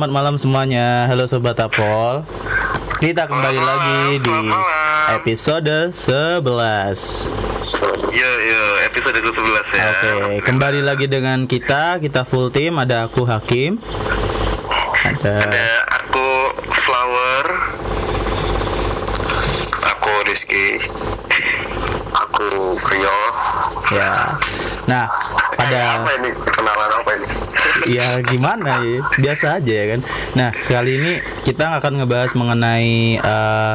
selamat malam semuanya. Halo sobat Apol. Kita kembali Selamat lagi malam, di malam. episode 11. Iya, iya, episode ke-11 ya. Oke, kembali lagi dengan kita. Kita full team. Ada aku Hakim. Ada Ada aku Flower. Aku Rizky. Aku Rio. ya. Nah, pada Apa ini? Kenalan apa? Ya gimana ya? Biasa aja ya kan? Nah sekali ini kita akan ngebahas mengenai eh,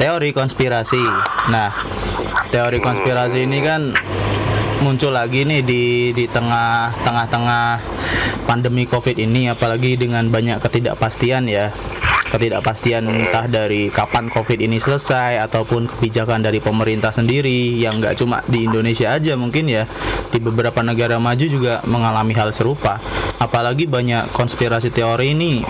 teori konspirasi. Nah teori konspirasi ini kan muncul lagi nih di di tengah tengah-tengah pandemi covid ini apalagi dengan banyak ketidakpastian ya ketidakpastian entah dari kapan covid ini selesai ataupun kebijakan dari pemerintah sendiri yang nggak cuma di Indonesia aja mungkin ya di beberapa negara maju juga mengalami hal serupa. Apalagi banyak konspirasi teori ini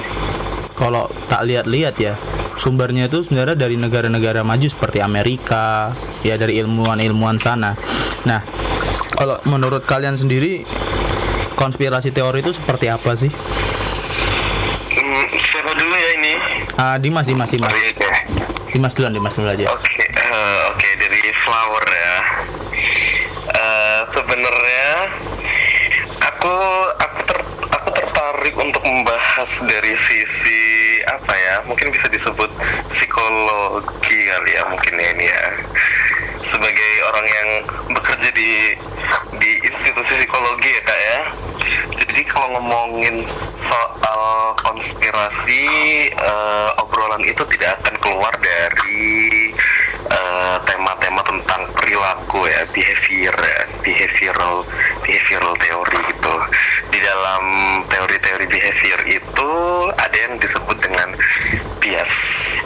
kalau tak lihat-lihat ya sumbernya itu sebenarnya dari negara-negara maju seperti Amerika ya dari ilmuwan-ilmuwan sana. Nah kalau menurut kalian sendiri konspirasi teori itu seperti apa sih siapa dulu ya ini? Ah, Dimas Dimas Dimas Oke. Dimas duluan Dimas dulu aja Oke, eh, oke dari Flower ya. Eh, Sebenarnya aku aku ter, aku tertarik untuk membahas dari sisi apa ya? Mungkin bisa disebut psikologi kali ya mungkin ya ini ya. Sebagai orang yang bekerja di di institusi psikologi ya kak ya. Jadi kalau ngomongin soal konspirasi, eh, obrolan itu tidak akan keluar dari eh, tema-tema tentang perilaku ya, behavior ya, behavioral behavioral teori gitu. Di dalam teori-teori behavior itu ada yang disebut dengan bias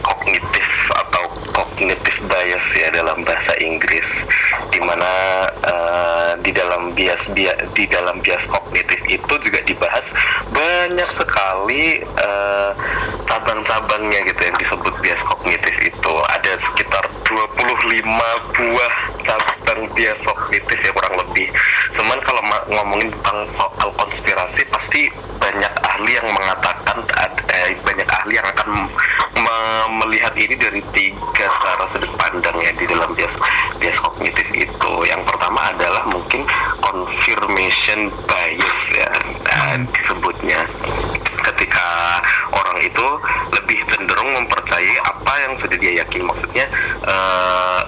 kognitif atau cognitive bias ya dalam bahasa Inggris. Di mana eh, di dalam bias bia- di dalam bias kognitif itu juga dibahas banyak sekali eh, cabang-cabangnya gitu yang disebut bias kognitif itu. Ada sekitar 25 buah cabang bias kognitif ya kurang lebih. Cuman kalau ngomongin tentang soal konspirasi pasti banyak ahli yang mengatakan eh, banyak ahli yang akan melihat ini dari tiga cara sudut pandang ya di dalam bias bias kognitif itu. Yang pertama adalah mungkin confirmation bias ya nah, disebutnya. Ketika orang itu lebih cenderung mempercayai apa yang sudah dia yakin maksudnya eh,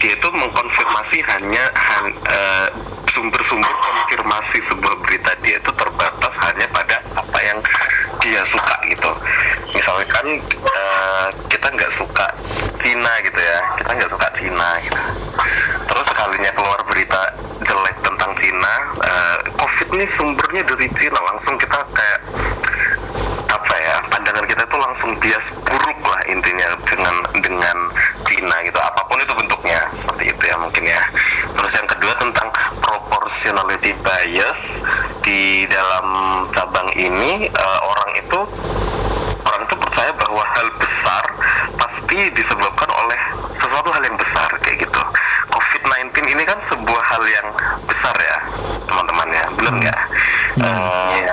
dia itu mengkonfirmasi hanya han- eh, sumber-sumber konfirmasi sebuah berita. Dia itu terbatas hanya pada apa yang dia suka misalkan eh, kita nggak suka Cina gitu ya. Kita nggak suka Cina gitu. Terus sekalinya keluar berita jelek tentang Cina eh, COVID ini sumbernya dari Cina. Langsung kita kayak apa ya pandangan kita itu langsung bias buruk lah intinya dengan dengan Cina gitu. Apa pun itu bentuknya seperti itu ya mungkin ya. Terus yang kedua tentang proportionality bias di dalam cabang ini itu orang itu percaya bahwa hal besar pasti disebabkan oleh sesuatu hal yang besar kayak gitu. COVID-19 ini kan sebuah hal yang besar ya teman-teman ya. Benar nggak? Eh,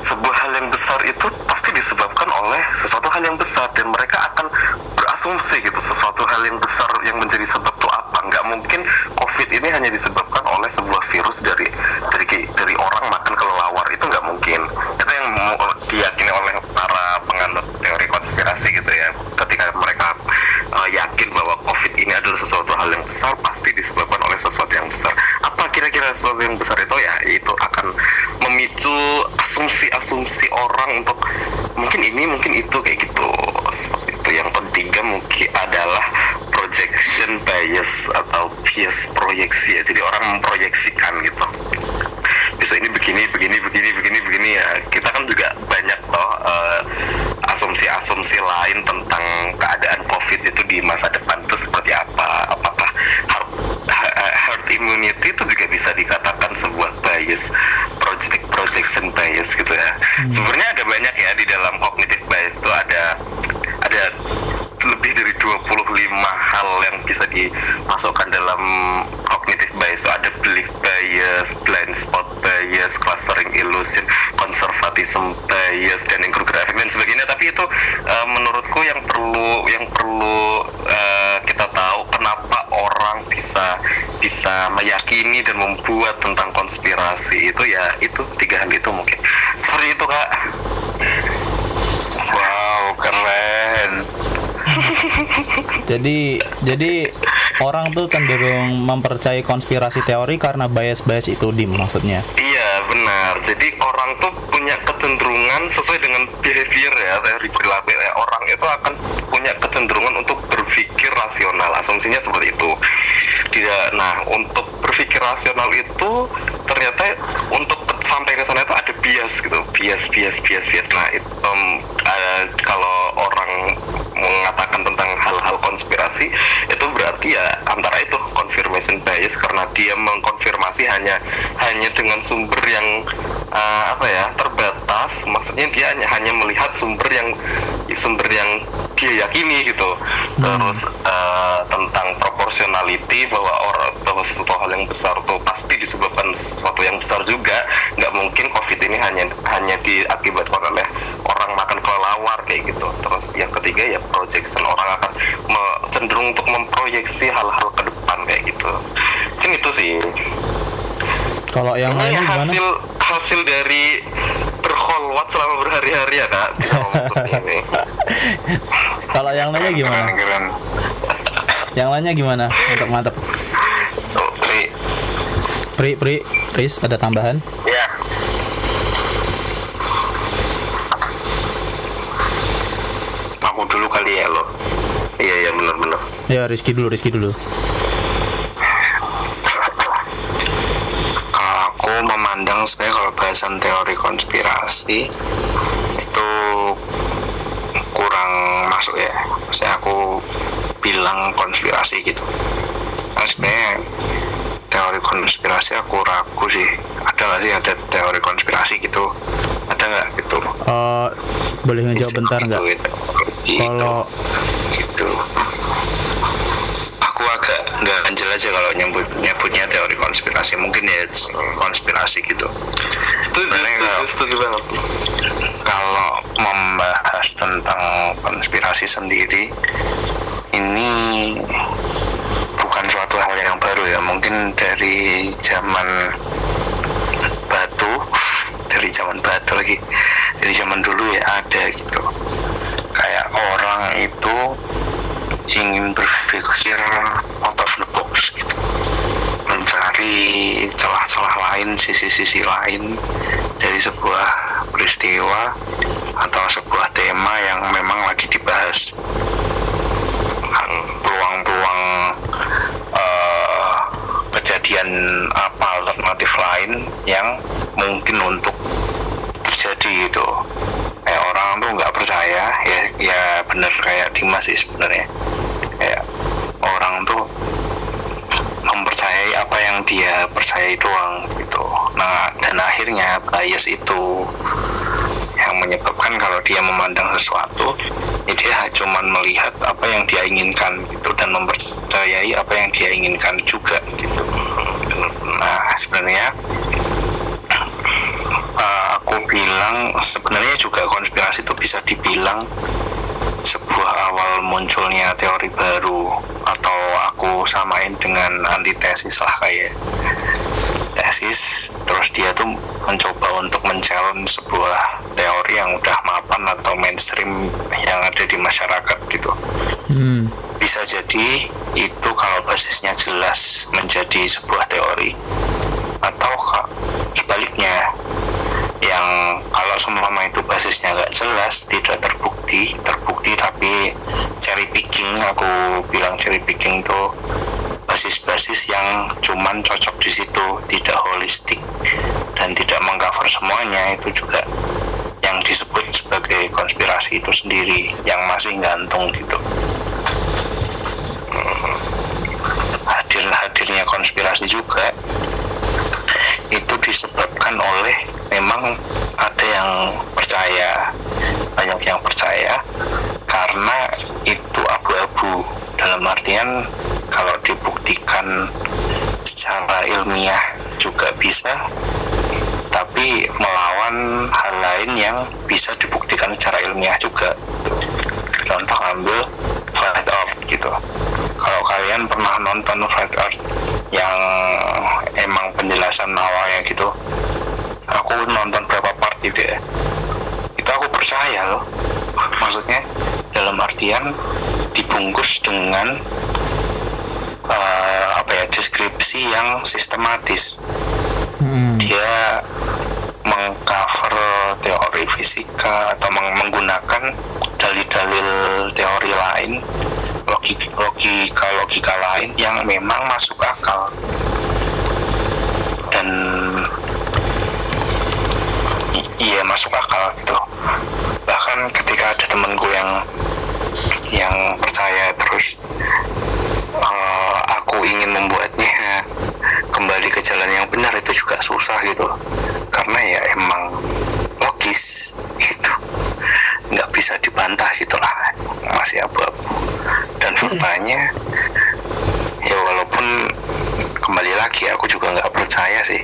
sebuah hal yang besar itu pasti disebabkan oleh sesuatu hal yang besar dan mereka akan berasumsi gitu sesuatu hal yang besar yang menjadi sebab itu apa. Nggak mungkin covid ini hanya disebabkan oleh sebuah virus dari dari dari orang makan kelelawar. Itu nggak mungkin. Itu yang diyakini oleh konspirasi gitu ya. Ketika mereka uh, yakin bahwa covid ini adalah sesuatu hal yang besar pasti disebabkan oleh sesuatu yang besar. Apa kira-kira sesuatu yang besar itu? Ya itu akan memicu asumsi-asumsi orang untuk mungkin ini mungkin itu kayak gitu. Seperti itu. Yang ketiga mungkin adalah projection bias atau bias proyeksi ya. Jadi orang memproyeksikan gitu besok ini begini begini begini begini begini ya. Kita kan juga banyak loh eh, asumsi-asumsi lain tentang keadaan covid itu di masa depan itu seperti apa. Apakah herd, herd immunity itu juga bisa dikatakan sebuah bias project projection bias gitu ya. Sebenarnya ada banyak ya di dalam cognitive bias itu ada ada lebih dari 25 hal yang bisa dimasukkan dalam cognitive bias ada belief bias blind spot bias clustering illusion conservatism bias dan infographic dan sebagainya tapi itu uh, menurutku yang perlu yang perlu uh, kita tahu kenapa orang bisa bisa meyakini dan membuat tentang konspirasi itu ya itu tiga hal itu mungkin seperti itu kak Wow, keren. Jadi jadi orang tuh cenderung mempercayai konspirasi teori karena bias-bias itu dim maksudnya. Orang tuh punya kecenderungan sesuai dengan behavior ya teori perilaku ya. Orang itu akan punya kecenderungan untuk berpikir rasional. Asumsinya seperti itu. Tidak. Nah untuk berpikir rasional itu ternyata untuk sampai ke sana itu ada bias gitu. Bias, bias, bias, bias. Nah itu em, eh, kalau orang mengatakan tentang hal-hal konspirasi itu berarti ya antara itu confirmation bias karena dia mengkonfirmasi hanya hanya dengan sumber yang eh, apa ya terbatas. Maksudnya dia hanya hanya melihat sumber yang sumber yang dia yakini gitu. Terus eh, tentang proportionality bahwa orang bahwa sesuatu hal yang besar tuh pasti disebabkan sesuatu yang besar juga. Nggak mungkin covid ini hanya hanya diakibatkan oleh orang makan kelelawar kayak gitu. Terus yang ketiga ya projection orang akan me- cenderung untuk memproyeksi hal-hal ke depan kayak gitu mungkin itu sih Kalau yang ini lainnya gimana? hasil hasil dari berkholwat selama berhari-hari ya kak ini Kalau yang lainnya gimana? Keren, keren. Yang lainnya gimana? Mantap mantap. Oh, Pri. Pri Pri Riz ada tambahan? Ya, aku dulu kali ya lo. iya iya benar-benar Ya Rizky dulu Rizky dulu. Kalau aku memandang sebenarnya kalau bahasan teori konspirasi itu kurang masuk ya. Maksudnya aku bilang konspirasi gitu. Nah, sebenarnya teori konspirasi aku ragu sih. Ada nggak sih ada teori konspirasi gitu? Ada nggak gitu? Eh, boleh ngejawab bentar nggak? Gitu. Kalau gitu nggak ganjel aja kalau nyebut nyebutnya teori konspirasi. Mungkin ya konspirasi gitu. Setuju Sebenarnya kalau- setuju banget kalau membahas tentang konspirasi sendiri ini bukan suatu hal yang baru ya. Mungkin dari zaman batu dari zaman batu lagi dari zaman dulu ya ada gitu. Kayak orang itu ingin berpikir out of the box gitu mencari celah-celah lain, sisi-sisi lain dari sebuah peristiwa atau sebuah tema yang memang lagi dibahas. Peluang-peluang eh, kejadian apa alternatif lain yang mungkin untuk terjadi itu. Kayak orang tuh nggak percaya ya ya bener kayak Dimas sih sebenarnya kayak orang tuh mempercayai apa yang dia percayai doang gitu. Nah, dan akhirnya bias itu yang menyebabkan kalau dia memandang sesuatu, ya dia cuma melihat apa yang dia inginkan gitu dan mempercayai apa yang dia inginkan juga gitu. Nah, sebenarnya uh, aku bilang sebenarnya juga konspirasi itu bisa dibilang sebuah awal munculnya teori baru atau aku samain dengan antitesis lah kayak tesis. Terus dia tuh mencoba untuk men-challenge sebuah teori yang udah mapan atau mainstream yang ada di masyarakat gitu. Hmm, bisa jadi itu kalau basisnya jelas menjadi sebuah teori. Atau sebaliknya yang kalau seumpama itu basisnya nggak jelas tidak terbukti terbukti tapi cherry picking aku bilang cherry picking tuh basis-basis yang cuman cocok di situ tidak holistik dan tidak mengcover semuanya itu juga yang disebut sebagai konspirasi itu sendiri yang masih gantung gitu. Hadir-hadirnya konspirasi juga itu disebabkan oleh memang ada yang percaya banyak yang percaya. Karena itu abu-abu. Dalam artian kalau dibuktikan secara ilmiah juga bisa tapi melawan hal lain yang bisa dibuktikan secara ilmiah juga. Contoh ambil flat earth gitu. Kalau kalian pernah nonton flat earth yang emang penjelasan awalnya gitu aku nonton berapa part gitu ya? Itu aku percaya loh. Maksudnya dalam artian dibungkus dengan uh, apa ya deskripsi yang sistematis. Hmm. dia mengcover teori fisika atau meng- menggunakan dalil-dalil teori lain logika logika lain yang memang masuk akal. Dan iya masuk akal gitu. Bahkan ketika ada temenku yang yang percaya terus eh, aku ingin membuatnya kembali ke jalan yang benar itu juga susah gitu. Karena ya emang logis gitu nggak bisa dibantah gitulah masih abu-abu dan faktanya ya walaupun kembali lagi aku juga nggak percaya sih.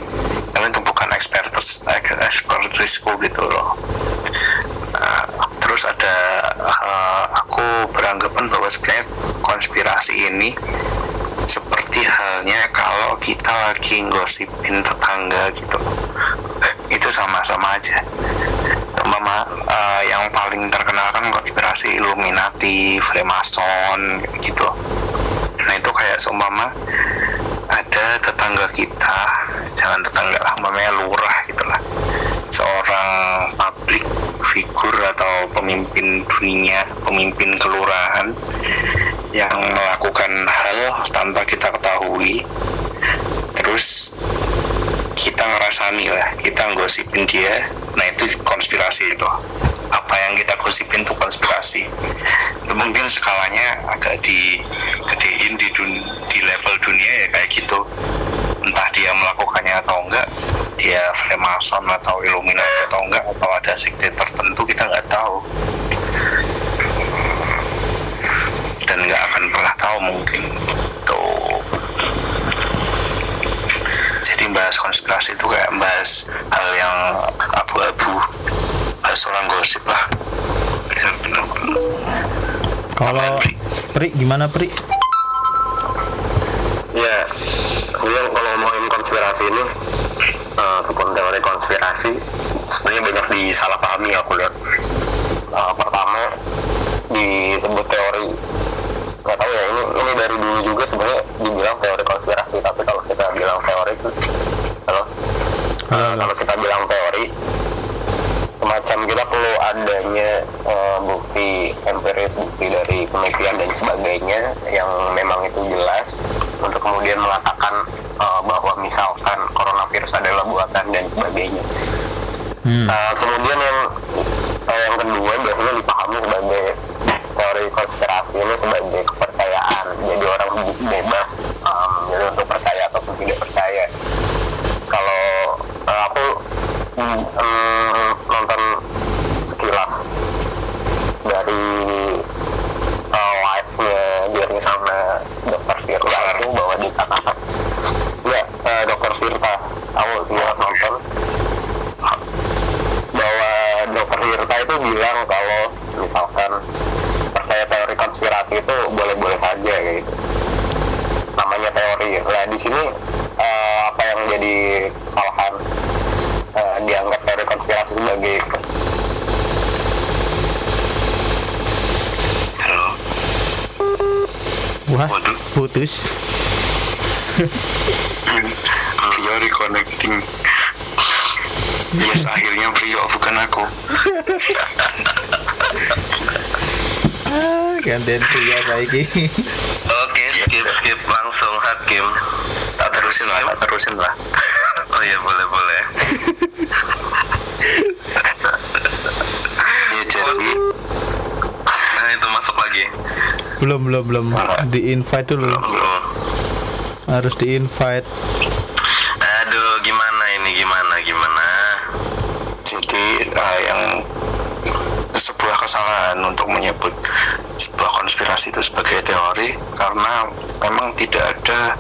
Karena itu bukan expertis expertisku gitu loh. Nah, terus ada eh, aku beranggapan bahwa sebenarnya konspirasi ini seperti halnya kalau kita lagi gosipin tetangga gitu. Itu sama-sama aja sama yang paling terkenal kan konspirasi Illuminati, Freemason gitu. Nah itu kayak seumpama ada tetangga kita jangan tetangga lah umpamanya lurah gitu lah. Seorang publik figur atau pemimpin dunia pemimpin kelurahan yang melakukan hal tanpa kita ketahui. Terus kita ngerasani lah kita ngosipin dia. Nah itu konspirasi itu. Apa yang kita gosipin itu konspirasi. Itu mungkin skalanya agak di gedein di, dun- di level dunia ya kayak gitu. Entah dia melakukannya atau enggak dia Freemason atau Illuminati atau enggak atau ada sekte tertentu kita nggak tahu. Dan nggak akan pernah tahu mungkin tuh jadi bahas konspirasi itu kayak bahas hal yang abu-abu bahas orang gosip lah Kalau Pri gimana Pri? Ya, kemudian kalau ngomongin konspirasi ini, eh, ataupun teori konspirasi, sebenarnya banyak disalahpahami aku lihat. Eh, pertama, disebut teori, nggak tahu ya, ini, ini dari dulu juga sebenarnya dibilang teori konspirasi, tapi kalau kita bilang teori itu, halo? Kalau kita bilang teori, semacam kita perlu adanya eh, bukti empiris bukti dari penelitian dan sebagainya yang memang itu jelas untuk kemudian mengatakan eh, bahwa misalkan coronavirus adalah buatan dan sebagainya. Hmm. Eh, kemudian yang eh, yang kedua biasanya dipahami sebagai teori konspirasi ini sebagai kepercayaan. Jadi orang bebas untuk percaya ataupun tidak percaya. Kalau eh, aku em, nonton sekilas dari eh, live-nya Jerry sama Dokter Firta. Itu bahwa dikatakan ya eh, Dokter Firta. Aku sekilas nonton. Bahwa Dokter Firta itu bilang kalau misalkan percaya teori konspirasi itu boleh-boleh saja kayak gitu namanya teori nah di sini eh, apa yang jadi kesalahan eh, dianggap teori konspirasi sebagai halo. Wah, waduh. putus. Rio reconnecting yes akhirnya Rio bukan aku. Ah, gantian pria saiki. Oke, skip skip langsung hakim. tak terusin lah tak terusin lah Oh iya boleh boleh. ya jadi Nah itu masuk lagi. belum belum belum di invite dulu. Belum. Harus di invite. Aduh gimana ini gimana gimana? jadi eh, yang sebuah kesalahan untuk menyebut sebuah konspirasi itu sebagai teori karena memang tidak ada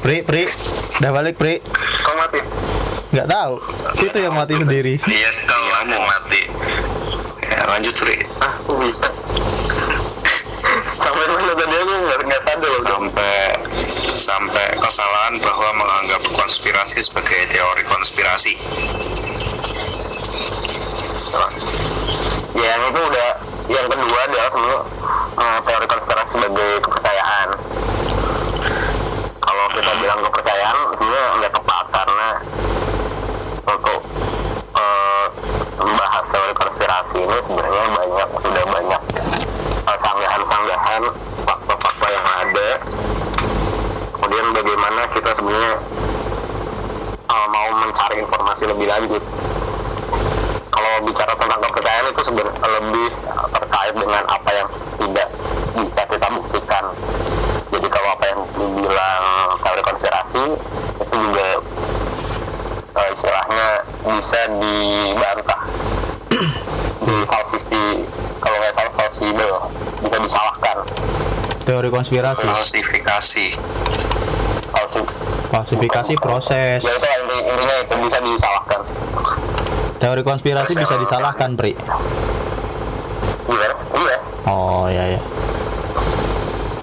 Pri, Pri, udah balik Pri. Kau mati? Nggak tahu. Situ yang mati sendiri. Iya kau mau mati. Ya lanjut Ri. Ah, kok bisa? Sampai mana tadi aku nggak nggak sadar loh. Sampai sampai kesalahan bahwa menganggap konspirasi sebagai teori konspirasi. Ya, yang itu udah yang kedua adalah sebenarnya eh, teori konspirasi sebagai kita bilang kepercayaan, sebenarnya nggak tepat karena untuk eh, membahas teori konspirasi ini sebenarnya banyak sudah banyak eh, sanggahan-sanggahan fakta-fakta yang ada. Kemudian bagaimana kita sebenarnya eh, mau mencari informasi lebih lanjut kalau bicara tentang kepercayaan itu sebenarnya lebih terkait dengan apa yang tidak bisa kita buktikan. Jadi kalau apa yang dibilang teori konspirasi itu juga eh, istilahnya bisa dibantah, di falsifi, kalau nggak salah falsifel, bisa disalahkan. Teori konspirasi, Falsifikasi. Falsif, falsifikasi proses. ya itu intinya itu bisa disalahkan. Teori konspirasi bisa disalahkan, Pri. Iya, iya. Oh, ya ya.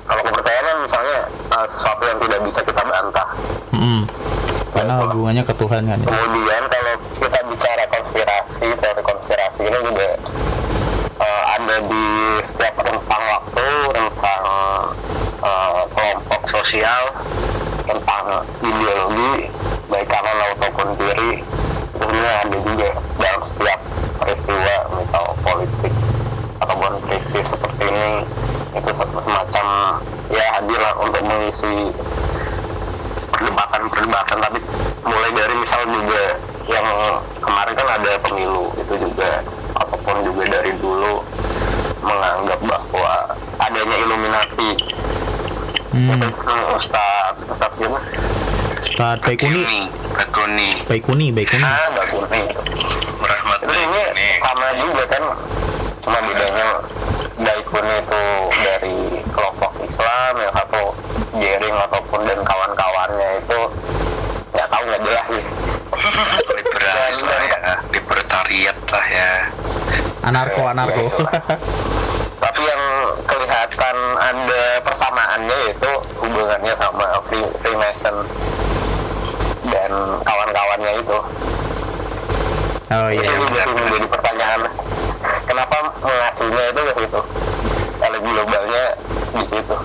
Kalau kepercayaan kan misalnya eh, sesuatu yang tidak bisa kita bantah. Mm. Karena hubungannya ke Tuhan kan. ya. Kemudian kalau kita bicara konspirasi, teori konspirasi ini juga eh, ada di setiap rentang waktu, rentang eh, kelompok sosial, tentang ideologi, baik kanan ataupun kiri, sebenarnya ada juga dalam setiap peristiwa, misal politik ataupun krisis seperti ini, itu semacam ya hadir lah untuk mengisi perdebatan-perdebatan tapi mulai dari misal juga yang kemarin kan ada pemilu itu juga ataupun juga dari dulu menganggap bahwa adanya Illuminati Hmm. itu Ustaz Ustaz siapa? Ustadz Baikuni, Ini, Bagoni, Baikuni, Baikuni. Ah, Mbak Kurni Rahmat itu ini sama juga kan cuma bedanya Daikun itu dari kelompok Islam yang satu Jering ataupun dan kawan-kawannya itu nggak tahu nggak jelas sih Liberalis lah ya, libertariat lah ya. Anarko, anarko. tapi yang kelihatan ada persamaannya yaitu hubungannya sama Free- Freemason dan kawan-kawannya itu oh itu iya. juga sih menjadi pertanyaan kenapa mengacunya itu ke situ kalau globalnya di situ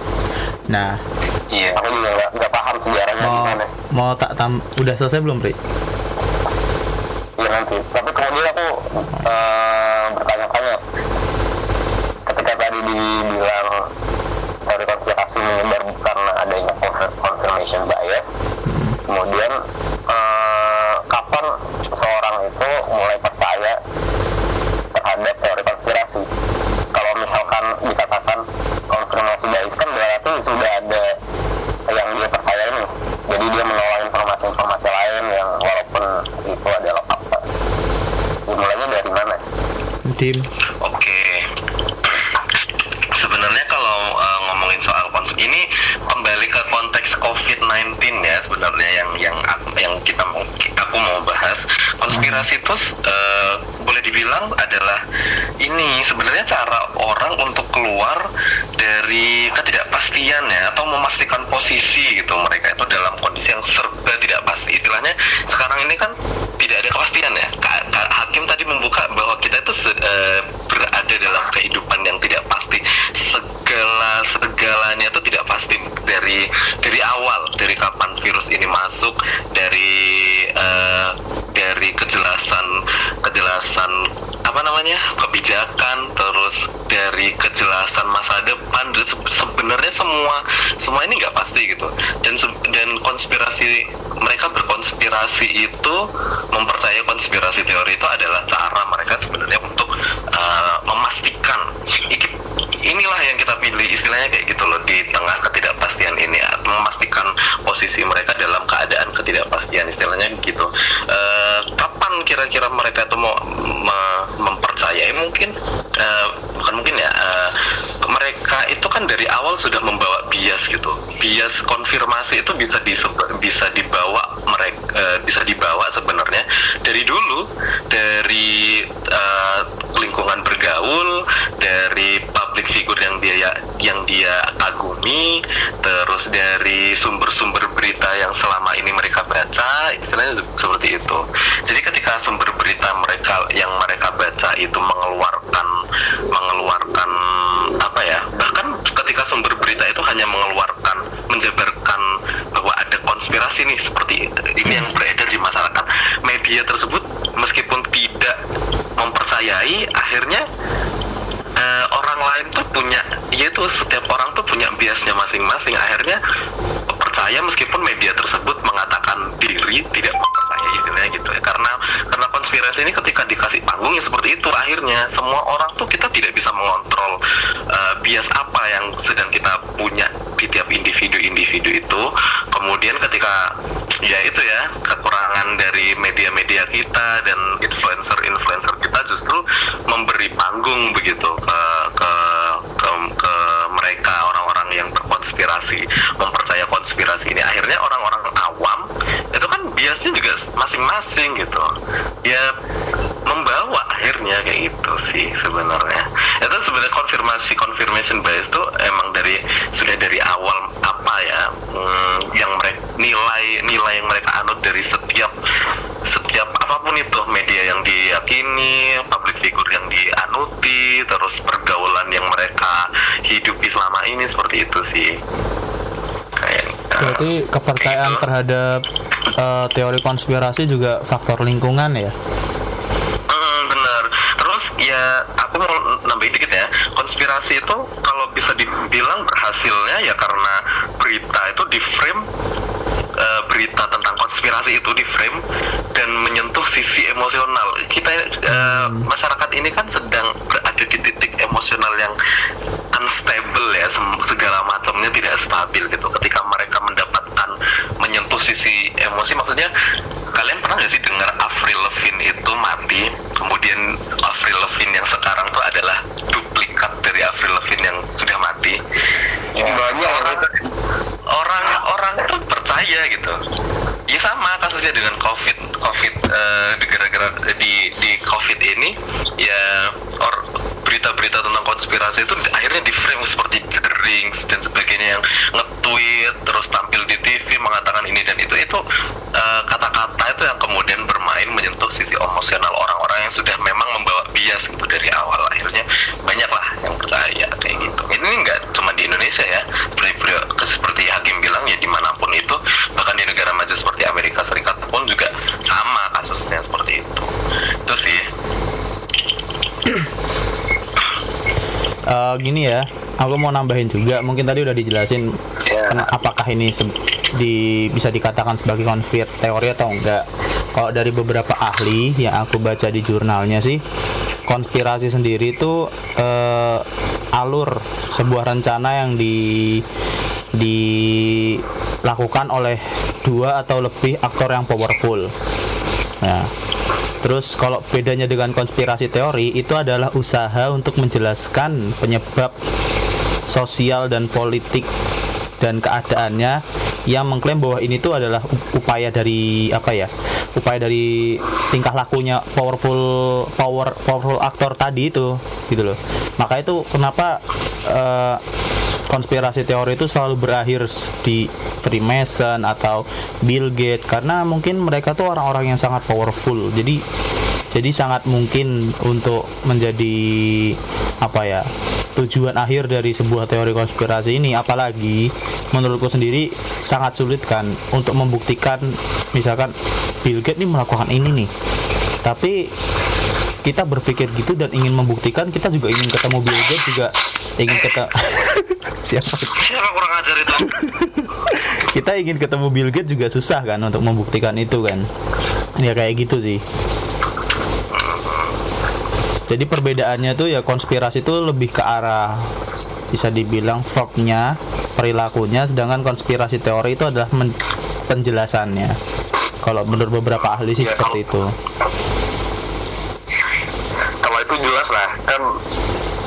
Nah, Iya. aku juga nggak nggak paham sejarahnya mau gimana mau tak tam udah selesai belum, Pri? Seorang itu mulai percaya terhadap teori konspirasi kalau misalkan dikatakan konfirmasi bias kan berarti sudah ada yang dia percaya ini jadi dia menolak informasi-informasi lain yang walaupun itu adalah fakta dimulainya dari mana Tim. Oke. Sebenarnya kalau uh, ngomongin soal kons ini kembali ke konteks COVID-19 ya sebenarnya yang yang yang kita aku mau bahas. Konspirasi itu uh, boleh dibilang adalah ini sebenarnya cara orang untuk keluar dari ketidakpastian ya atau memastikan posisi gitu mereka itu dalam kondisi yang serba tidak pasti. Istilahnya sekarang ini kan tidak ada kepastian ya. Ka- ka- hakim tadi membuka bahwa kita itu eh, berada dalam kehidupan yang tidak pasti. Segala segalanya itu tidak pasti dari dari awal dari kapan virus ini masuk dari eh, dari kejelasan kejelasan apa namanya kebijakan terus dari kejelasan masa depan se- sebenarnya semua semua ini nggak pasti gitu. Dan dan konspirasi mereka berkonspirasi itu mempercayai konspirasi teori itu adalah cara mereka sebenarnya untuk uh, memastikan. Inilah yang kita pilih istilahnya kayak gitu loh di tengah ketidakpastian ini memastikan posisi mereka dalam keadaan ketidakpastian istilahnya gitu. Kapan kira-kira mereka itu mau me- mempercayai mungkin eh, bukan mungkin ya eh, mereka itu kan dari awal sudah membawa bias gitu. Bias konfirmasi itu bisa disebut bisa dibawa mereka eh, bisa dibawa sebenarnya dari dulu dari eh, lingkungan bergaul, dari public figure yang dia yang dia kagumi, terus dari sumber-sumber berita yang selama ini mereka baca, istilahnya seperti itu. Jadi ketika sumber berita mereka yang mereka baca itu mengeluarkan mengeluarkan apa ya bahkan ketika sumber berita itu hanya mengeluarkan menjabarkan bahwa ada konspirasi nih seperti ini yang beredar di masyarakat media tersebut meskipun tidak mempercayai akhirnya eh, orang lain tuh punya yaitu setiap orang tuh punya biasnya masing-masing. Akhirnya percaya meskipun media tersebut mengatakan diri tidak istilahnya gitu ya. Karena karena konspirasi ini ketika dikasih panggung ya seperti itu akhirnya. Semua orang tuh kita tidak bisa mengontrol uh, bias apa yang sedang kita punya di tiap individu-individu itu. Kemudian ketika ya itu ya kekurangan dari media-media kita dan influencer-influencer kita justru memberi panggung begitu ke ke ke, ke mereka orang-orang yang berkonspirasi mempercaya konspirasi ini. Akhirnya orang-orang awam itu kan biasnya juga masing-masing gitu. Ya membawa akhirnya kayak gitu sih sebenarnya. Itu sebenarnya konfirmasi confirmation bias tuh emang dari sudah dari awal apa ya hmm, yang mereka nilai nilai yang mereka anut dari setiap setiap apa pun itu. Media yang diyakini public figure yang dianuti terus pergaulan yang mereka hidupi selama ini seperti itu sih. Kayak Berarti kepercayaan gitu. terhadap eh, teori konspirasi juga faktor lingkungan ya? Hmm, bener. Terus ya aku mau nambahin dikit ya. Konspirasi itu kalau bisa dibilang berhasilnya ya karena berita itu di frame eh, berita tentang konspirasi itu di frame dan menyentuh sisi emosional. Kita eh, masyarakat ini kan sedang berada di titik emosional yang unstable ya, segala macamnya tidak stabil gitu. Ketika mereka mendapatkan menyentuh sisi emosi, maksudnya kalian pernah nggak sih dengar Avril Lavigne itu mati, kemudian Avril Lavigne yang sekarang tuh adalah duplikat dari Avril Lavigne yang sudah mati. Banyak orang orang orang tuh percaya gitu. Ya sama kasusnya dengan COVID. COVID di gara-gara di di COVID ini ya or berita-berita tentang konspirasi itu akhirnya di frame seperti Jerings dan sebagainya yang nge-tweet terus tampil di TV mengatakan ini dan itu. Itu eh, kata-kata itu yang kemudian bermain menyentuh sisi emosional orang-orang yang sudah memang membawa bias gitu dari awal. Akhirnya banyak lah yang percaya kayak gitu. Ini nggak cuma di Indonesia ya. Seperti seperti Hakim bilang ya di mana pun itu bahkan di negara maju seperti Amerika Serikat pun juga sama kasusnya seperti itu. Itu sih Eh, gini ya, aku mau nambahin juga. Mungkin tadi udah dijelasin Ya. kena- apakah ini di, bisa dikatakan sebagai konspir teori atau enggak. Kalau dari beberapa ahli yang aku baca di jurnalnya sih, konspirasi sendiri itu eh, alur sebuah rencana yang di dilakukan oleh dua atau lebih aktor yang powerful. Nah, terus kalau bedanya dengan konspirasi teori itu adalah usaha untuk menjelaskan penyebab sosial dan politik dan keadaannya yang mengklaim bahwa ini tuh adalah up- upaya dari apa ya? Upaya dari tingkah lakunya powerful power powerful aktor tadi itu gitu loh. Maka itu kenapa eh, konspirasi teori itu selalu berakhir di Freemason atau Bill Gates karena mungkin mereka tuh orang-orang yang sangat powerful. Jadi jadi sangat mungkin untuk menjadi apa ya tujuan akhir dari sebuah teori konspirasi ini apalagi menurutku sendiri sangat sulit kan untuk membuktikan misalkan Bill Gates ini melakukan ini nih tapi kita berpikir gitu dan ingin membuktikan kita juga ingin ketemu Bill Gates juga ingin ketemu siapa? Siapa kurang ajar itu. Kita ingin ketemu Bill Gates juga susah kan untuk membuktikan itu kan. Ya kayak gitu sih. Jadi perbedaannya tuh ya konspirasi itu lebih ke arah bisa dibilang verbnya perilakunya sedangkan konspirasi teori itu adalah penjelasannya. Kalau menurut beberapa ahli sih Ya, seperti kalau itu jelas lah. Kan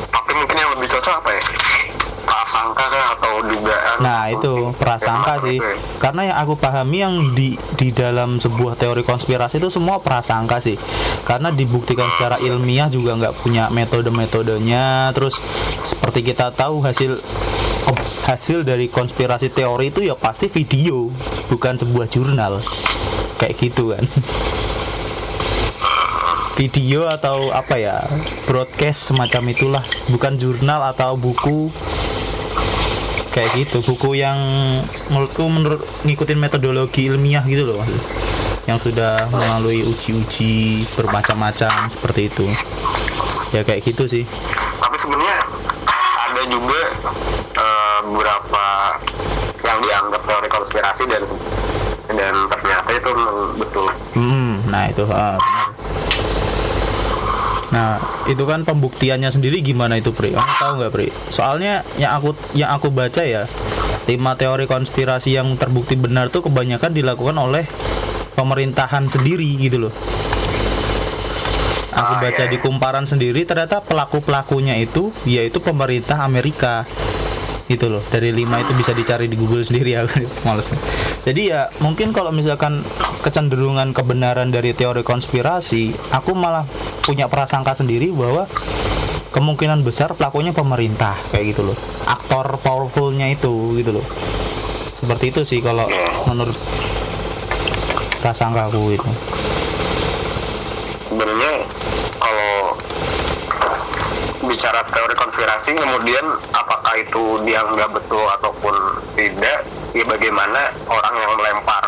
tapi mungkin yang lebih cocok apa ya? Prasangka kah atau dugaan Nah asumsi? itu prasangka Ya, sih. semacam itu ya. Karena yang aku pahami yang di di dalam sebuah teori konspirasi itu semua prasangka sih. Karena dibuktikan secara ilmiah juga nggak punya metode-metodenya. Terus seperti kita tahu hasil hasil dari konspirasi teori itu ya pasti video Bukan sebuah jurnal. Kayak gitu kan video atau apa ya broadcast semacam itulah. Bukan jurnal atau buku. Kayak gitu buku yang menurutku menurut ngikutin metodologi ilmiah gitu loh. Yang sudah melalui uji-uji bermacam-macam seperti itu. Ya kayak gitu sih. Tapi sebenarnya ada juga eh, beberapa yang dianggap teori konspirasi dan dan ternyata itu betul. Hmm, nah itu ah, benar. Nah, itu kan pembuktiannya sendiri gimana itu, Pri? Kamu tahu nggak, Pri? Soalnya yang aku yang aku baca ya, lima teori konspirasi yang terbukti benar tuh kebanyakan dilakukan oleh pemerintahan sendiri gitu loh. Aku Ah, baca iya, di kumparan sendiri ternyata pelaku-pelakunya itu yaitu pemerintah Amerika gitu loh. Dari lima itu bisa dicari di Google sendiri ya males. Jadi ya mungkin kalau misalkan kecenderungan kebenaran dari teori konspirasi aku malah punya prasangka sendiri bahwa kemungkinan besar pelakunya pemerintah kayak gitu loh. Aktor powerfulnya itu gitu loh. Seperti itu sih kalau menurut prasangka aku itu. Sebenarnya bicara teori konspirasi kemudian apakah itu dianggap betul ataupun tidak ya bagaimana orang yang melempar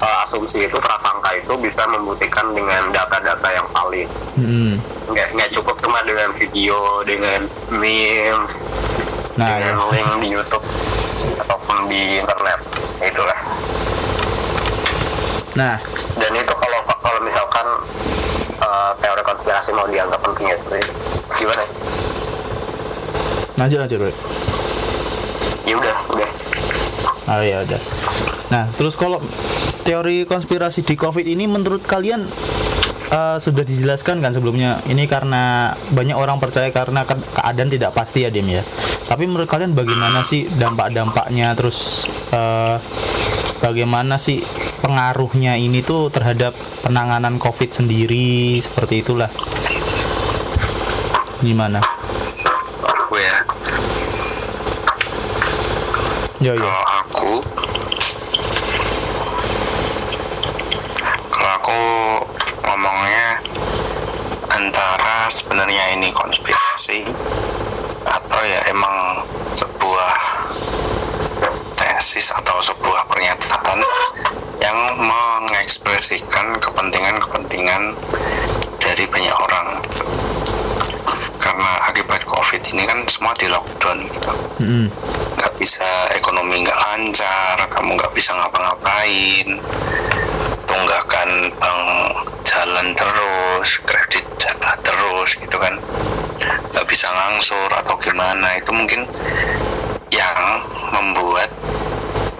uh, asumsi itu prasangka itu bisa membuktikan dengan data-data yang valid Hmm. nggak nggak cukup cuma dengan video dengan memes nah ya. dengan link di YouTube ataupun di internet itulah nah dan itu kalau kalau misalkan uh, teori konspirasi mau dianggap penting ya seperti itu gimana lanjut lanjut Bro. ya udah udah Oh ya udah. Nah, terus kalau teori konspirasi di COVID ini menurut kalian eh, sudah dijelaskan kan sebelumnya? Ini karena banyak orang percaya karena ke- keadaan tidak pasti ya, Dim ya. Tapi menurut kalian bagaimana sih dampak-dampaknya terus eh, bagaimana sih pengaruhnya ini tuh terhadap penanganan COVID sendiri seperti itulah. Gimana? aku ya Yo yo. kalau aku kalau aku ngomongnya antara sebenarnya ini konspirasi atau ya emang sebuah tesis atau sebuah pernyataan yang mengekspresikan kepentingan-kepentingan dari banyak orang. Karena akibat covid ini kan semua di lockdown gitu. Mm-mm. nggak bisa ekonomi nggak lancar kamu nggak bisa ngapa-ngapain tunggakan bank jalan terus kredit jalan terus gitu kan. Nggak bisa ngangsur atau gimana itu mungkin yang membuat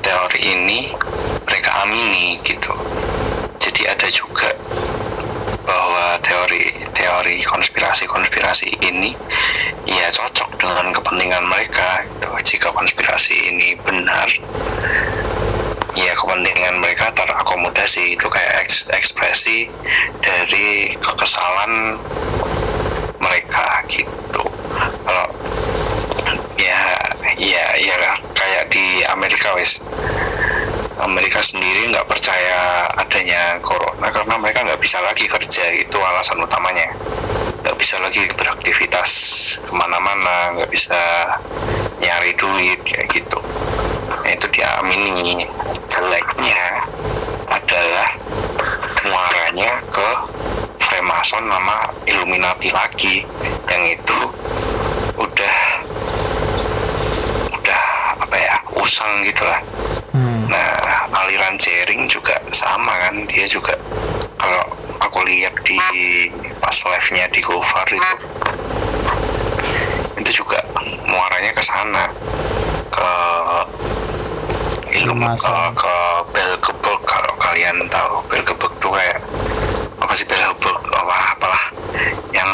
teori ini mereka amini gitu jadi ada juga bahwa teori teori konspirasi konspirasi ini ya cocok dengan kepentingan mereka gitu. jika konspirasi ini benar ya kepentingan mereka terakomodasi. Itu kayak eks- ekspresi dari kekesalan mereka gitu. Kalau ya ya ya kayak di Amerika wis Amerika sendiri nggak percaya adanya corona karena mereka nggak bisa lagi kerja itu alasan utamanya. Nggak bisa lagi beraktivitas ke mana-mana nggak bisa nyari duit kayak gitu. Nah, itu diamini jeleknya adalah muaranya ke Freemason nama Illuminati lagi. Yang itu udah udah apa ya usang gitu lah. Hmm. Nah, aliran jaring juga sama kan, dia juga kalau aku lihat di pas live-nya di Gofar itu itu juga muaranya ke sana. Ke ilmu eh, ke Belgebek kalau kalian tahu. Belgebek tuh kayak apa sih Belgebek? Apa apalah. Yang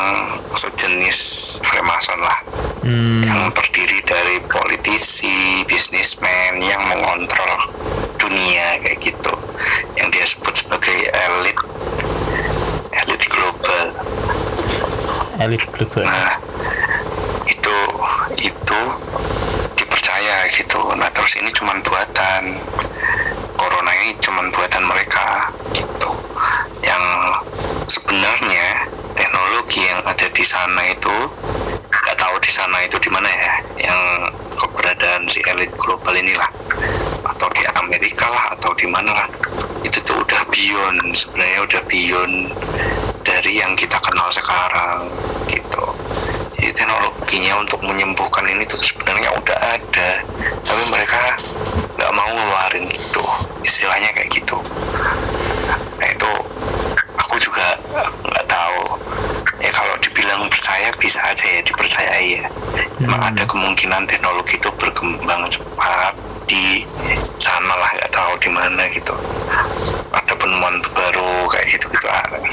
sejenis Freemason lah. Hmm. yang terdiri dari politisi, bisnismen yang mengontrol dunia kayak gitu yang dia sebut sebagai elit elit global Elit global. Nah, itu itu dipercaya gitu. Nah, terus ini cuman buatan corona ini cuman buatan mereka gitu. Yang sebenarnya teknologi yang ada di sana itu nggak tahu di sana itu di mana ya, yang keberadaan si elit global inilah atau di Amerika lah atau di mana lah. Itu tuh udah beyond sebenarnya udah beyond dari yang kita kenal sekarang gitu. Jadi teknologinya untuk menyembuhkan ini tuh sebenarnya udah ada tapi mereka nggak mau ngeluarin gitu istilahnya kayak gitu. Nah itu aku juga nggak tahu. Ya kalau dibilang percaya bisa aja ya dipercayai ya. Memang Hmm. ada kemungkinan teknologi itu berkembang cepat di sana lah nggak tahu di mana gitu. Ada penemuan baru kayak gitu gitu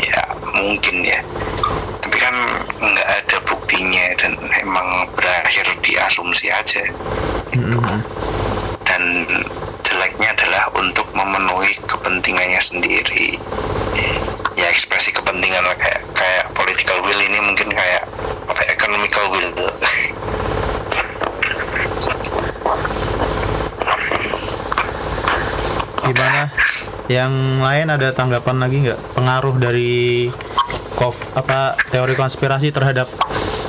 ya mungkin ya. Tapi kan nggak ada buktinya dan emang berakhir di asumsi aja. Hmm. dan jeleknya adalah untuk memenuhi kepentingannya sendiri. Ya ekspresi kepentingan lah. Kayak kayak political will ini mungkin kayak apa ya, economical will Gimana? Yang lain ada tanggapan lagi nggak? Pengaruh dari kov apa teori konspirasi terhadap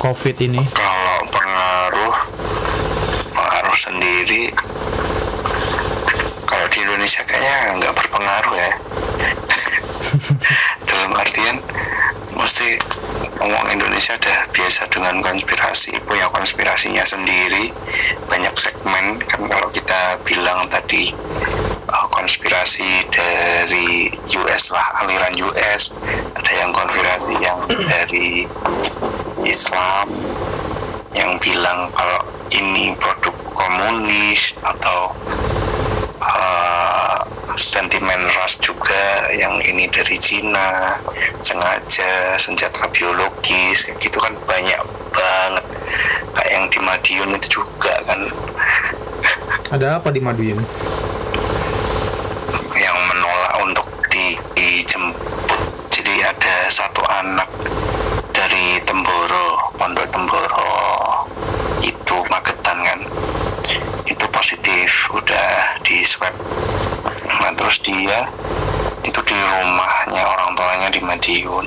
COVID ini? kalau pengaruh pengaruh sendiri kalau di Indonesia kayaknya nggak berpengaruh ya dalam artian mesti ngomong Indonesia udah biasa dengan konspirasi punya konspirasinya sendiri banyak segmen kan kalau kita bilang tadi konspirasi dari US lah aliran US ada yang konspirasi yang dari Islam yang bilang kalau ini produk komunis atau uh, sentimen ras juga yang ini dari Cina sengaja senjata biologis gitu kan banyak banget. Kayak yang di Madiun itu juga kan. Ada apa di Madiun? yang menolak untuk di, dijemput jadi ada satu anak dari Temboro Pondok Temboro. Itu Magetan kan? Itu positif udah di swab. Nah terus dia itu di rumahnya orang tuanya di Madiun.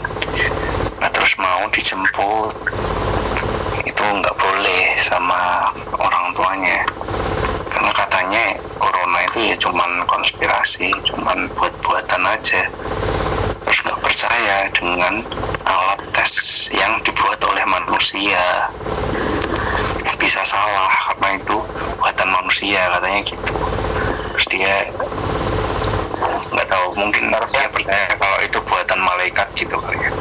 Nah terus mau dijemput. Itu nggak boleh sama orang tuanya. Karena katanya corona itu ya cuman konspirasi cuman buat-buatan aja percaya dengan alat tes yang dibuat oleh manusia. Bisa salah karena itu buatan manusia katanya gitu. Terus dia nggak tahu mungkin dia percaya kalau itu buatan malaikat gitu kali ya.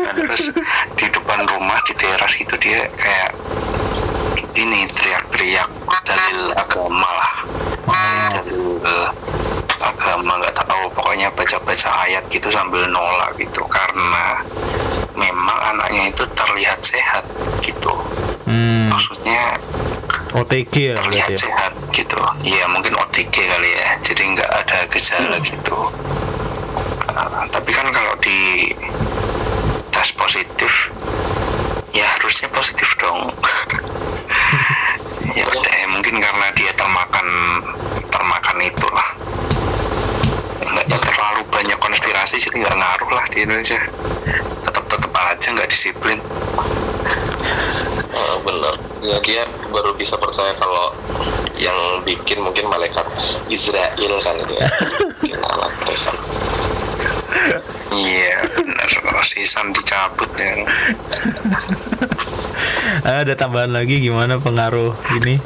Nah, terus di depan rumah di teras itu dia kayak ini teriak-teriak dalil agama lah. Dalil eh, agama pokoknya baca-baca ayat gitu sambil nolak gitu. Karena memang anaknya itu terlihat sehat gitu. Hmm, maksudnya OTG ya terlihat ya. sehat gitu. Iya mungkin OTG kali ya. Jadi nggak ada gejala gitu. Nah, tapi kan kalau di tes positif ya harusnya positif dong. Ya udah ya mungkin karena dia termakan termakan itulah nggak terlalu banyak konspirasi jadi nggak ngaruh lah di Indonesia. Tetap tetap aja nggak disiplin. Eh, bener. Ya dia baru bisa percaya kalau yang bikin mungkin malaikat Israel kan itu ya bikin alat tes iya benar si Sam dicabut ya. Ada tambahan lagi gimana pengaruh ini?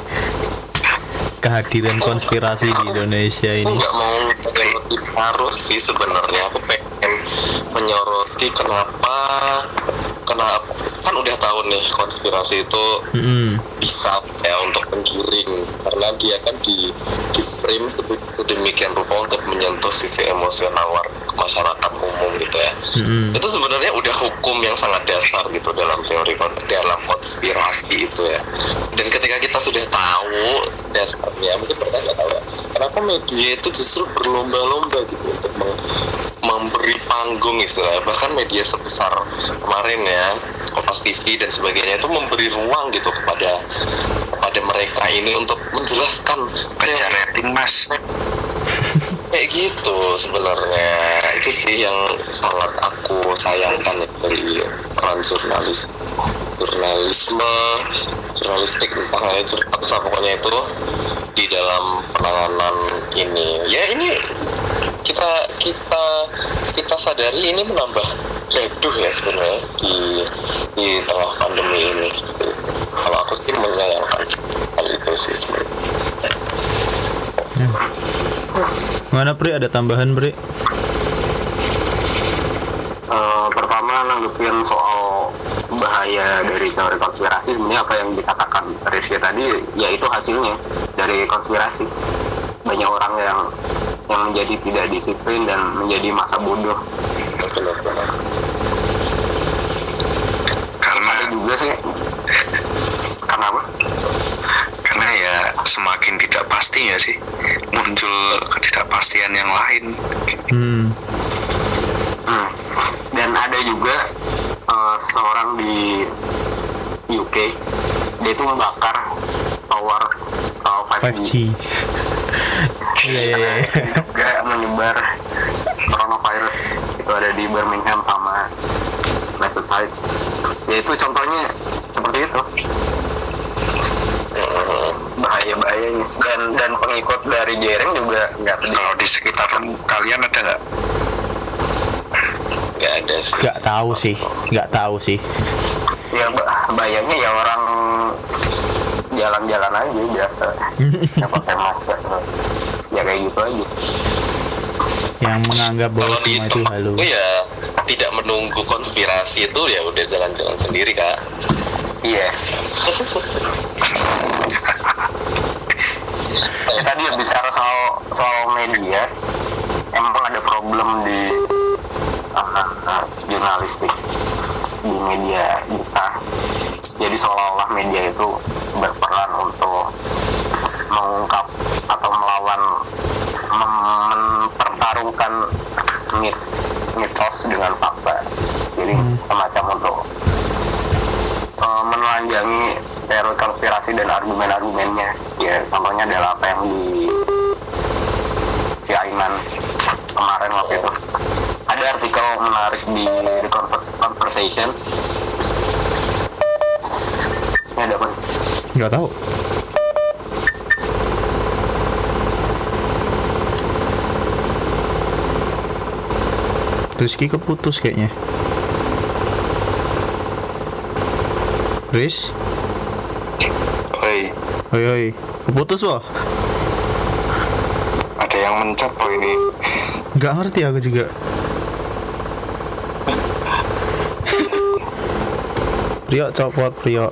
Kehadiran konspirasi di Indonesia ini? nggak mau harus sih sebenarnya. Aku pengen menyoroti kenapa kenapa kan udah tahu nih konspirasi itu Hmm, bisa ya untuk menggiring. Karena dia kan di di frame sedemikian rupa untuk menyentuh sisi emosional war- masyarakat umum gitu ya. Mm-mm. itu sebenarnya udah hukum yang sangat dasar gitu dalam teori dalam konspirasi itu ya. Dan ketika kita sudah tahu dasarnya mungkin pernah nggak tahu ya kenapa media itu justru berlomba-lomba gitu untuk memberi panggung istilahnya. Bahkan media sebesar kemarin ya Kompas TV dan sebagainya itu memberi ruang gitu kepada kepada mereka ini untuk menjelaskan kejar rating mas. Kayak gitu sebenarnya. Itu sih yang sangat aku sayangkan ya dari peran jurnalis jurnalisme jurnalistik entah jurnalis lah pokoknya itu di dalam penanganan ini. Ya ini kita kita kita sadari ini menambah reduh ya sebenarnya di di tengah pandemi ini. Kalau aku sih menyayangkan hal itu sih sebenarnya. Mana Pri? Ada tambahan Pri? Eh, pertama nanggepin soal bahaya dari teori konspirasi sebenarnya apa yang dikatakan Rizky tadi yaitu hasilnya dari konspirasi. Banyak orang yang yang menjadi tidak disiplin dan menjadi masa bodoh. Benar-benar karena ada juga sih. Karena apa? Karena ya semakin tidak pasti ya sih muncul ketidakpastian yang lain. Hmm. Hmm. dan ada juga eh, seorang di UK dia itu membakar tower uh, 5G 5G. Iya iya iya. juga menyebar coronavirus. Itu ada di Birmingham sama Merseyside. Ya itu contohnya seperti itu. Bahaya bahayanya dan dan pengikut dari Jering juga nggak kalau di sekitar kalian ada nggak nggak ada sih. Gak tahu sih, gak tahu sih. ya bahayanya ya orang jalan-jalan aja biasa. Nggak pakai masker. Ya kayak gitu aja. Yang menganggap bahwa kalau semua itu halu. tempatku ya tidak menunggu konspirasi itu ya udah jalan-jalan sendiri kak. Iya. Ya, tadi bicara soal soal media emang ada problem di uh, jurnalistik di media kita. Jadi seolah-olah media itu berperan untuk mengungkap atau melawan mem- mempertarungkan mit mitos dengan fakta. Jadi semacam untuk uh, menelanjangi teori konspirasi dan argumen-argumennya. Ya contohnya adalah apa yang di Aiman kemarin waktu itu ada artikel menarik di The Conversation ini ada apa nih? Gak tahu. Rizky keputus kayaknya. Riz, Hei, oi oi, keputus wah. ada yang mencet loh ini Gak ngerti aku juga. Priok copot Priok.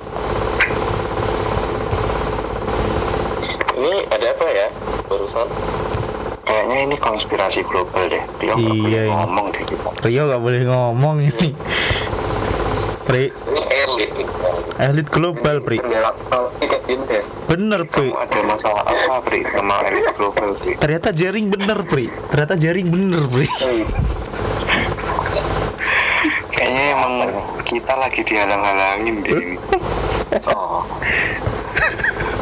ini ada apa ya barusan kayaknya ini konspirasi global deh dia nggak Iya, boleh ngomong deh kita Rio gak boleh ngomong ini. Pri, ini elit elit global Pri. Bener Pri. ada masalah apa Pri sama elit global Pri Ternyata jaring bener Pri. Ternyata jaring bener Pri. kayaknya emang kita lagi dihalang-halangin deh ini oh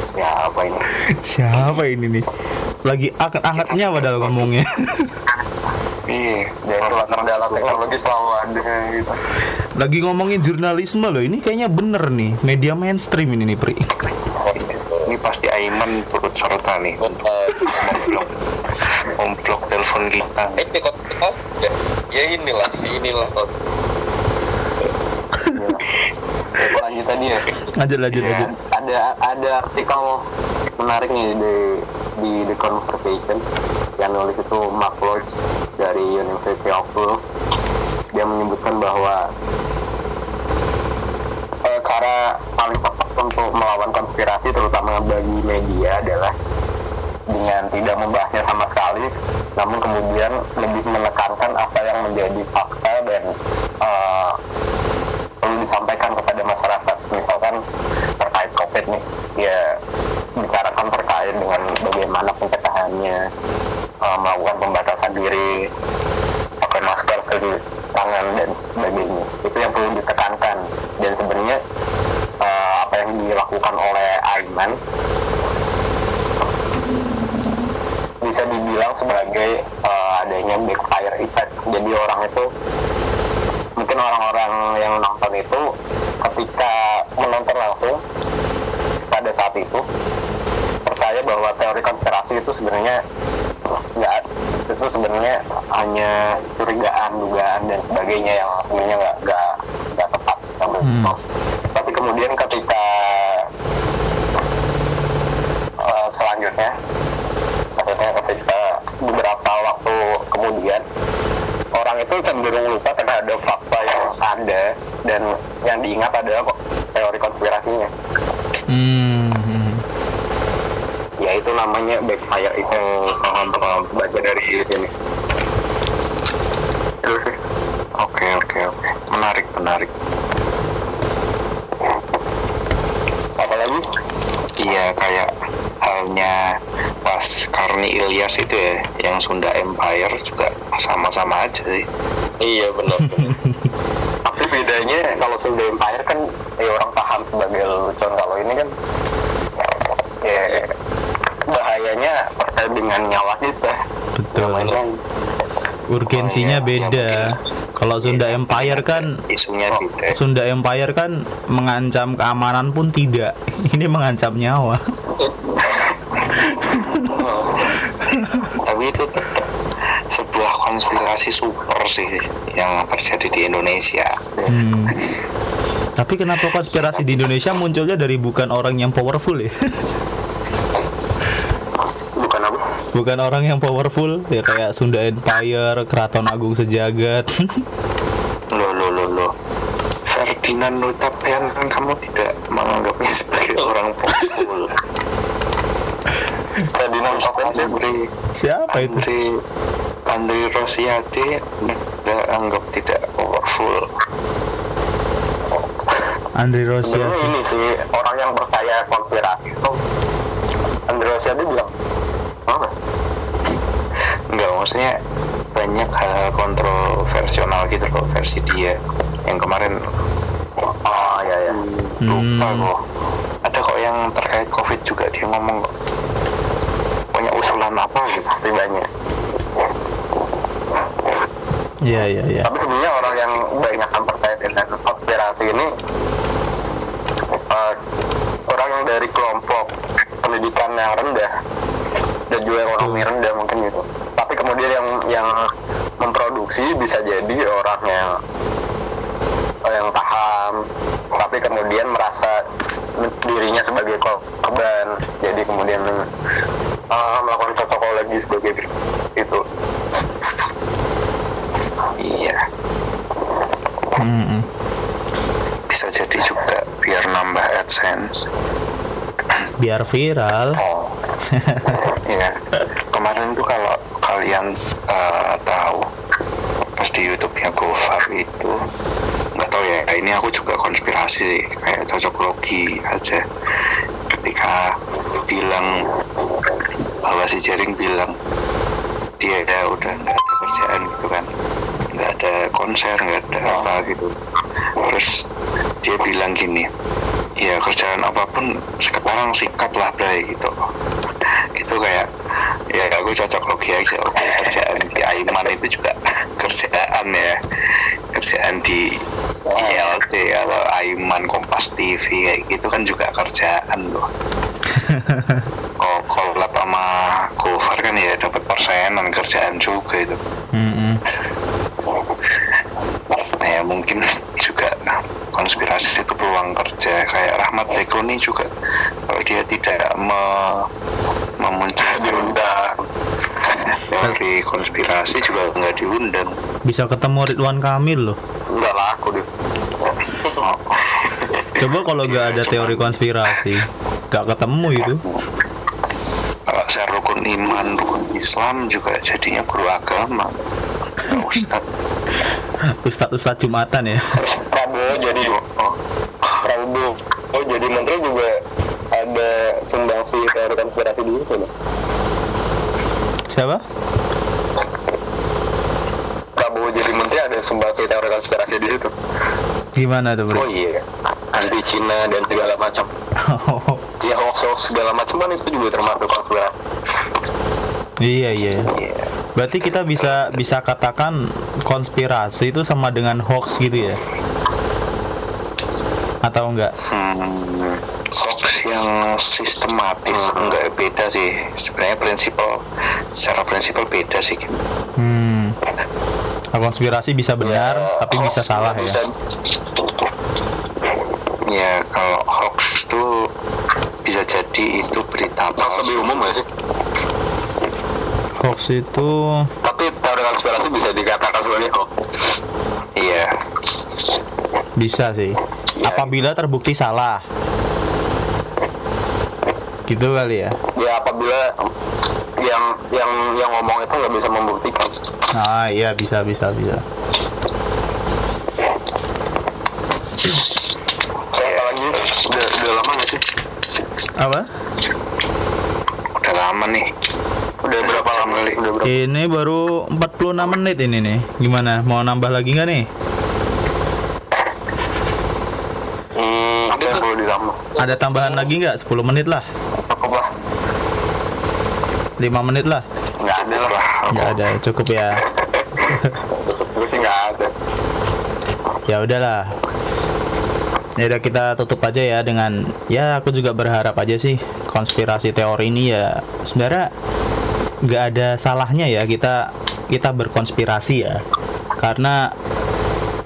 siapa ini Siapa ini nih? Lagi angkat-angkatnya padahal ngomongnya. iya dari latar dalam teknologi selalu ada gitu Lagi ngomongin jurnalisme loh. Ini kayaknya bener nih. Media mainstream ini nih Pri. ini pasti Aiman turut serta nih memblok memblok telepon kita ini konspirasi ya ya inilah inilah Aku lanjut tadi ya Lanjut lanjut Iya. lanjut. ada ada artikel menarik nih di di The Conversation yang nulis itu Mark Lodge dari University of dia menyebutkan bahwa eh, cara paling tepat untuk melawan konspirasi terutama bagi media adalah dengan tidak membahasnya sama sekali namun kemudian lebih menekankan apa yang menjadi fakta dan eh, perlu disampaikan kepada masyarakat. Misalkan terkait covid nih ya bicarakan terkait dengan bagaimana pencegahannya eh, melakukan pembatasan diri pakai masker cuci tangan dan sebagainya. Itu yang perlu ditekankan. Dan sebenarnya eh, apa yang dilakukan oleh Aiman bisa dibilang sebagai eh, adanya backfire effect. Jadi orang itu mungkin orang-orang yang nonton itu langsung. Pada saat itu percaya bahwa teori konspirasi itu sebenarnya nggak itu sebenarnya hanya curigaan dugaan dan sebagainya yang sebenarnya nggak nggak nggak tepat. Hmm. tapi kemudian ketika eh, selanjutnya maksudnya ketika beberapa waktu kemudian orang itu cenderung lupa terhadap fakta yang ada dan yang diingat adalah konspirasinya Hmm. hmm. ya itu namanya backfire itu paham paham baca dari sini. Oke oke oke. Menarik menarik. apalagi Iya kayak halnya pas Karni Ilyas itu ya, yang Sunda Empire juga sama-sama aja sih. iya benar. tapi bedanya kalau Sunda Empire kan ya orang paham sebagai lelucon kalau ini kan ya bahayanya terkait dengan nyawa kita Betul. Namanya Urgensinya Oh, iya, beda. iya, Kalau Sunda Empire kan Isunya beda. Sunda Empire kan mengancam keamanan pun tidak. Ini mengancam nyawa. Tapi itu tetap sebuah konspirasi super sih yang terjadi di Indonesia. Hmm. Tapi kenapa konspirasi di Indonesia munculnya dari bukan orang yang powerful ya? bukan apa Bukan orang yang powerful ya kayak Sunda Empire, Keraton Agung Sejagat. Loh, loh, loh, loh. Ferdinand Hutapian kan kamu tidak menganggapnya sebagai orang powerful. Ferdinand Sopen Andre, Siapa itu? Andre, Andre Rosiade tidak anggap tidak powerful. Andri sebenarnya Rosiade. ini sih orang yang percaya konspirasi itu. Andre Rosiade bilang apa Enggak, maksudnya banyak hal kontroversial gitu loh versi dia. Yang kemarin oh ya ya lupa Hmm. kok. Ada kok yang terkait covid juga dia ngomong kok. Punya usulan apa gitu banyak Iya iya iya. tapi sebenarnya orang yang banyak yang percaya dengan konspirasi ini orang yang dari kelompok pendidikan yang rendah dan juga ekonomi rendah mungkin gitu. Tapi kemudian yang yang memproduksi bisa jadi orang yang yang paham tapi kemudian merasa dirinya sebagai korban. Jadi kemudian eh, melakukan protokol lagi sebagai itu. Iya. Hmm. bisa jadi juga biar nambah adsense Biar viral. oh iya. Kemarin tuh kalau kalian eh, tahu pas di YouTube-nya Gofar itu nggak tahu ya ini aku juga konspirasi kayak cocok logi aja. Ketika bilang bahwa si Jering bilang dia ya udah nggak ada kerjaan gitu kan. Nggak ada konser nggak ada apa gitu. Terus dia bilang gini ya kerjaan apa pun sekarang sikat lah Bray gitu. Itu kayak ya aku cocok logi aja oke kerjaan di Aiman itu juga kerjaan ya. Kerjaan di ILC atau Aiman Kompas TV kayak gitu kan juga kerjaan loh. Kalau collab sama Gofar kan ya dapat persenan kerjaan juga itu. Hmm, hmm. Nah, ya mungkin juga konspirasi itu peluang kerja kayak Rahmat Zekoni juga kalau dia tidak me, memunculkan teori konspirasi juga nggak diundang Bisa ketemu Ridwan Kamil loh. nggak laku deh Coba kalau nggak ada teori konspirasi, nggak ketemu itu. kalau saya rukun iman rukun Islam juga jadinya guru agama ustad Ustadz Ustadz Jumatan ya. Prabowo jadi Prabowo oh jadi menteri juga ada sumbangsi teori konspirasi di situ loh. Siapa? Prabowo jadi menteri ada sumbangsi teori konspirasi di situ. Gimana tuh bro? Oh iya, anti Cina dan segala macam. Ya hoax hoax segala macam kan itu juga termasuk konspirasi. iya iya. Berarti kita bisa bisa katakan konspirasi itu sama dengan hoax gitu ya? Atau enggak? Hmm, yang sistematis enggak beda sih. Sebenarnya prinsipal secara prinsipal beda sih. Hmm. Nah, konspirasi bisa benar tapi Hoax bisa salah bisa- ya. Ya kalau hoax tuh bisa jadi itu berita Hoax palsu. lebih umum ya. Hoax itu Tapi teori konspirasi bisa dikatakan sebagai hoax. Iya. bisa sih. Iya. Apabila terbukti salah. Gitu kali ya. Ya apabila yang yang yang ngomong itu nggak bisa membuktikan. Nah, iya bisa bisa bisa. Apalagi udah udah lama nggak sih? Apa? Udah lama nih. Udah berapa lama? Udah berapa? Ini baru 46 menit ini nih. Gimana? Mau nambah lagi nggak nih? Hmm, ditambah? Ada tambahan lagi nggak? 10 menit lah. Cukup lah. 5 menit lah. Nggak ada lah. Nggak ada, cukup ya. Gue sih nggak ada. Ya udahlah. Ya udah kita tutup aja ya dengan ya aku juga berharap aja sih konspirasi teori ini ya sebenarnya nggak ada salahnya ya kita kita berkonspirasi ya karena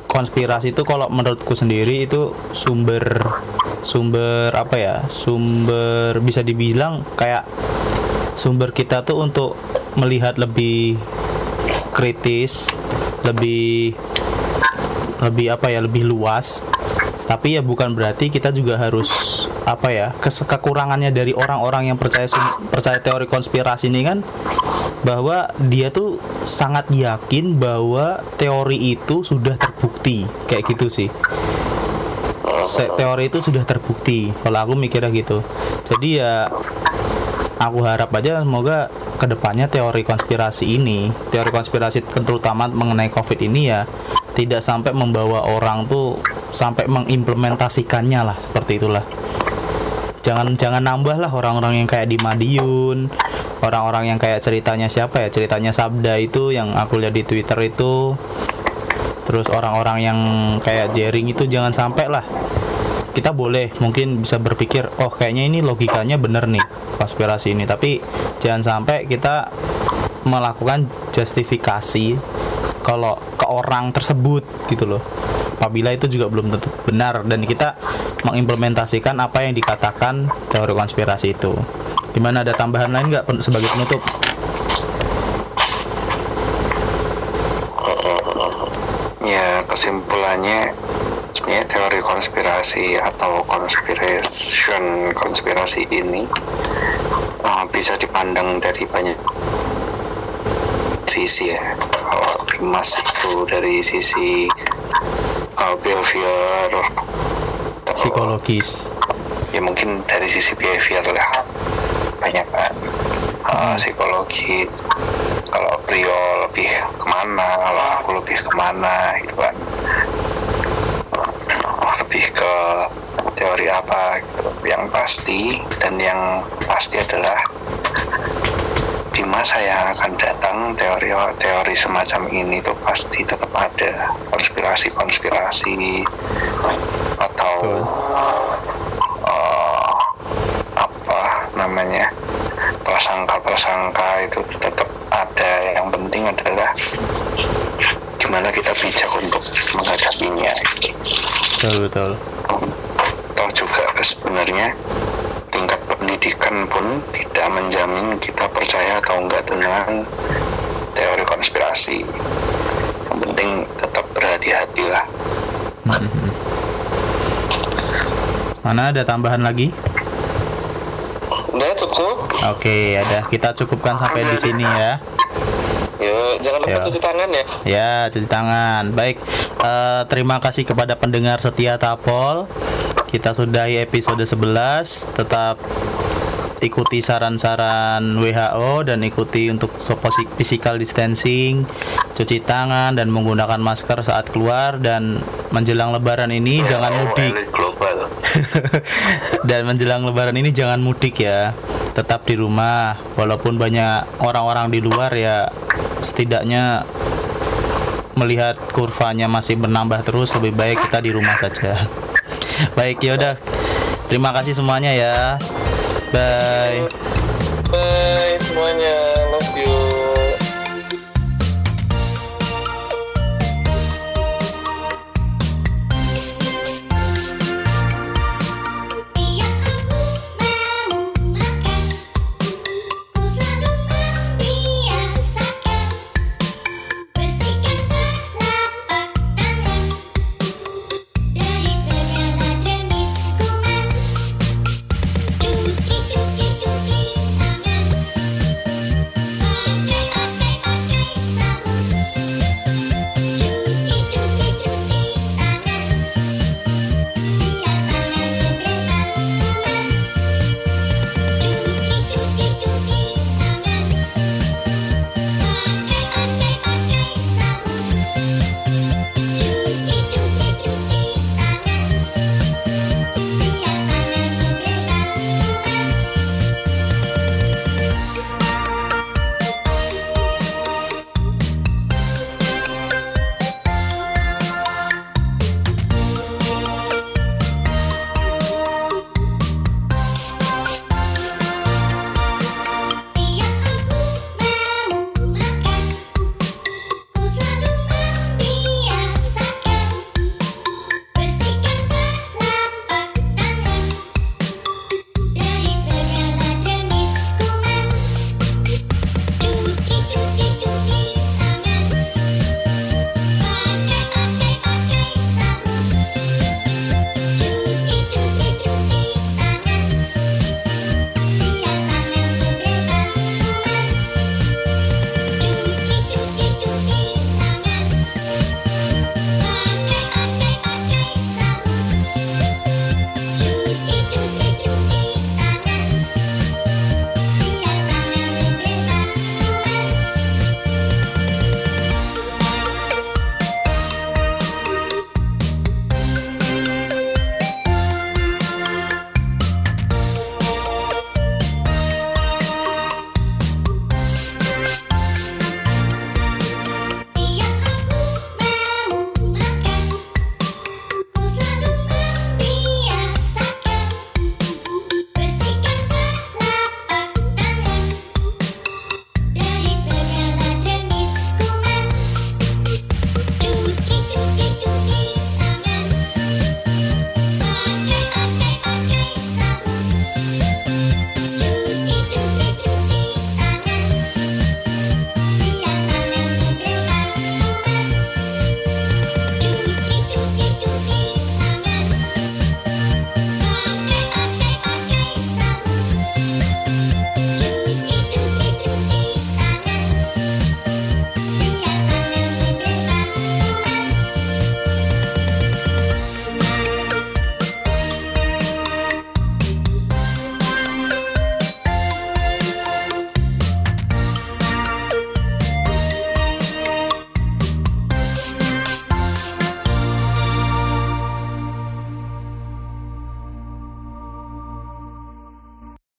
konspirasi itu kalau menurutku sendiri itu sumber sumber apa ya sumber bisa dibilang kayak sumber kita tuh untuk melihat lebih kritis lebih lebih apa ya lebih luas. Tapi ya bukan berarti kita juga harus apa ya kekurangannya dari orang-orang yang percaya percaya teori konspirasi ini kan bahwa dia tuh sangat yakin bahwa teori itu sudah terbukti. Kayak gitu sih. Teori itu sudah terbukti. Kalau aku mikirnya gitu. Jadi ya aku harap aja semoga ke depannya teori konspirasi ini teori konspirasi terutama mengenai covid ini ya tidak sampai membawa orang tuh sampai mengimplementasikannya lah seperti itulah. Jangan jangan nambah lah orang-orang yang kayak di Madiun orang-orang yang kayak ceritanya siapa ya ceritanya Sabda itu yang aku lihat di Twitter itu. Terus orang-orang yang kayak Jering itu jangan sampai lah kita boleh mungkin bisa berpikir oh kayaknya ini logikanya bener nih konspirasi ini. Tapi jangan sampai kita melakukan justifikasi kalau ke orang tersebut gitu loh. Apabila itu juga belum tentu benar dan kita mengimplementasikan apa yang dikatakan teori konspirasi itu. Di mana ada tambahan lain nggak sebagai penutup? Ya kesimpulannya konspirasi atau conspiration konspirasi ini uh, bisa dipandang dari banyak sisi ya. Kalau Dimas itu dari sisi uh, behavior psikologis. Ya mungkin dari sisi behavior lah. Banyak kan uh, psikologi. Kalau Brio lebih ke mana kalau aku lebih ke mana gitu kan Oh, lebih ke teori apa gitu. yang pasti dan yang pasti adalah di masa yang akan datang teori-teori semacam ini tuh pasti tetap ada konspirasi-konspirasi atau eh, apa namanya prasangka-prasangka itu tetap ada. Yang penting adalah gimana kita bijak untuk menghadapinya. Betul betul atau juga sebenarnya tingkat pendidikan pun tidak menjamin kita percaya atau enggak dengan teori konspirasi yang penting tetap berhati-hati lah mana ada tambahan lagi Udah cukup. Oke, ada. Kita cukupkan sampai di sini ya. Yuk, jangan lupa Ya. cuci tangan ya. Ya, cuci tangan. Baik, eh, terima kasih kepada pendengar setia Tapol. Kita sudahi episode 11. Tetap ikuti saran-saran WHO dan ikuti untuk physical distancing, cuci tangan dan menggunakan masker saat keluar dan menjelang lebaran ini jangan Oh, mudik. dan menjelang lebaran ini jangan mudik ya. Tetap di rumah walaupun banyak orang-orang di luar ya setidaknya melihat kurvanya masih bertambah terus lebih baik kita di rumah saja. Baik ya udah. Terima kasih semuanya ya. Bye.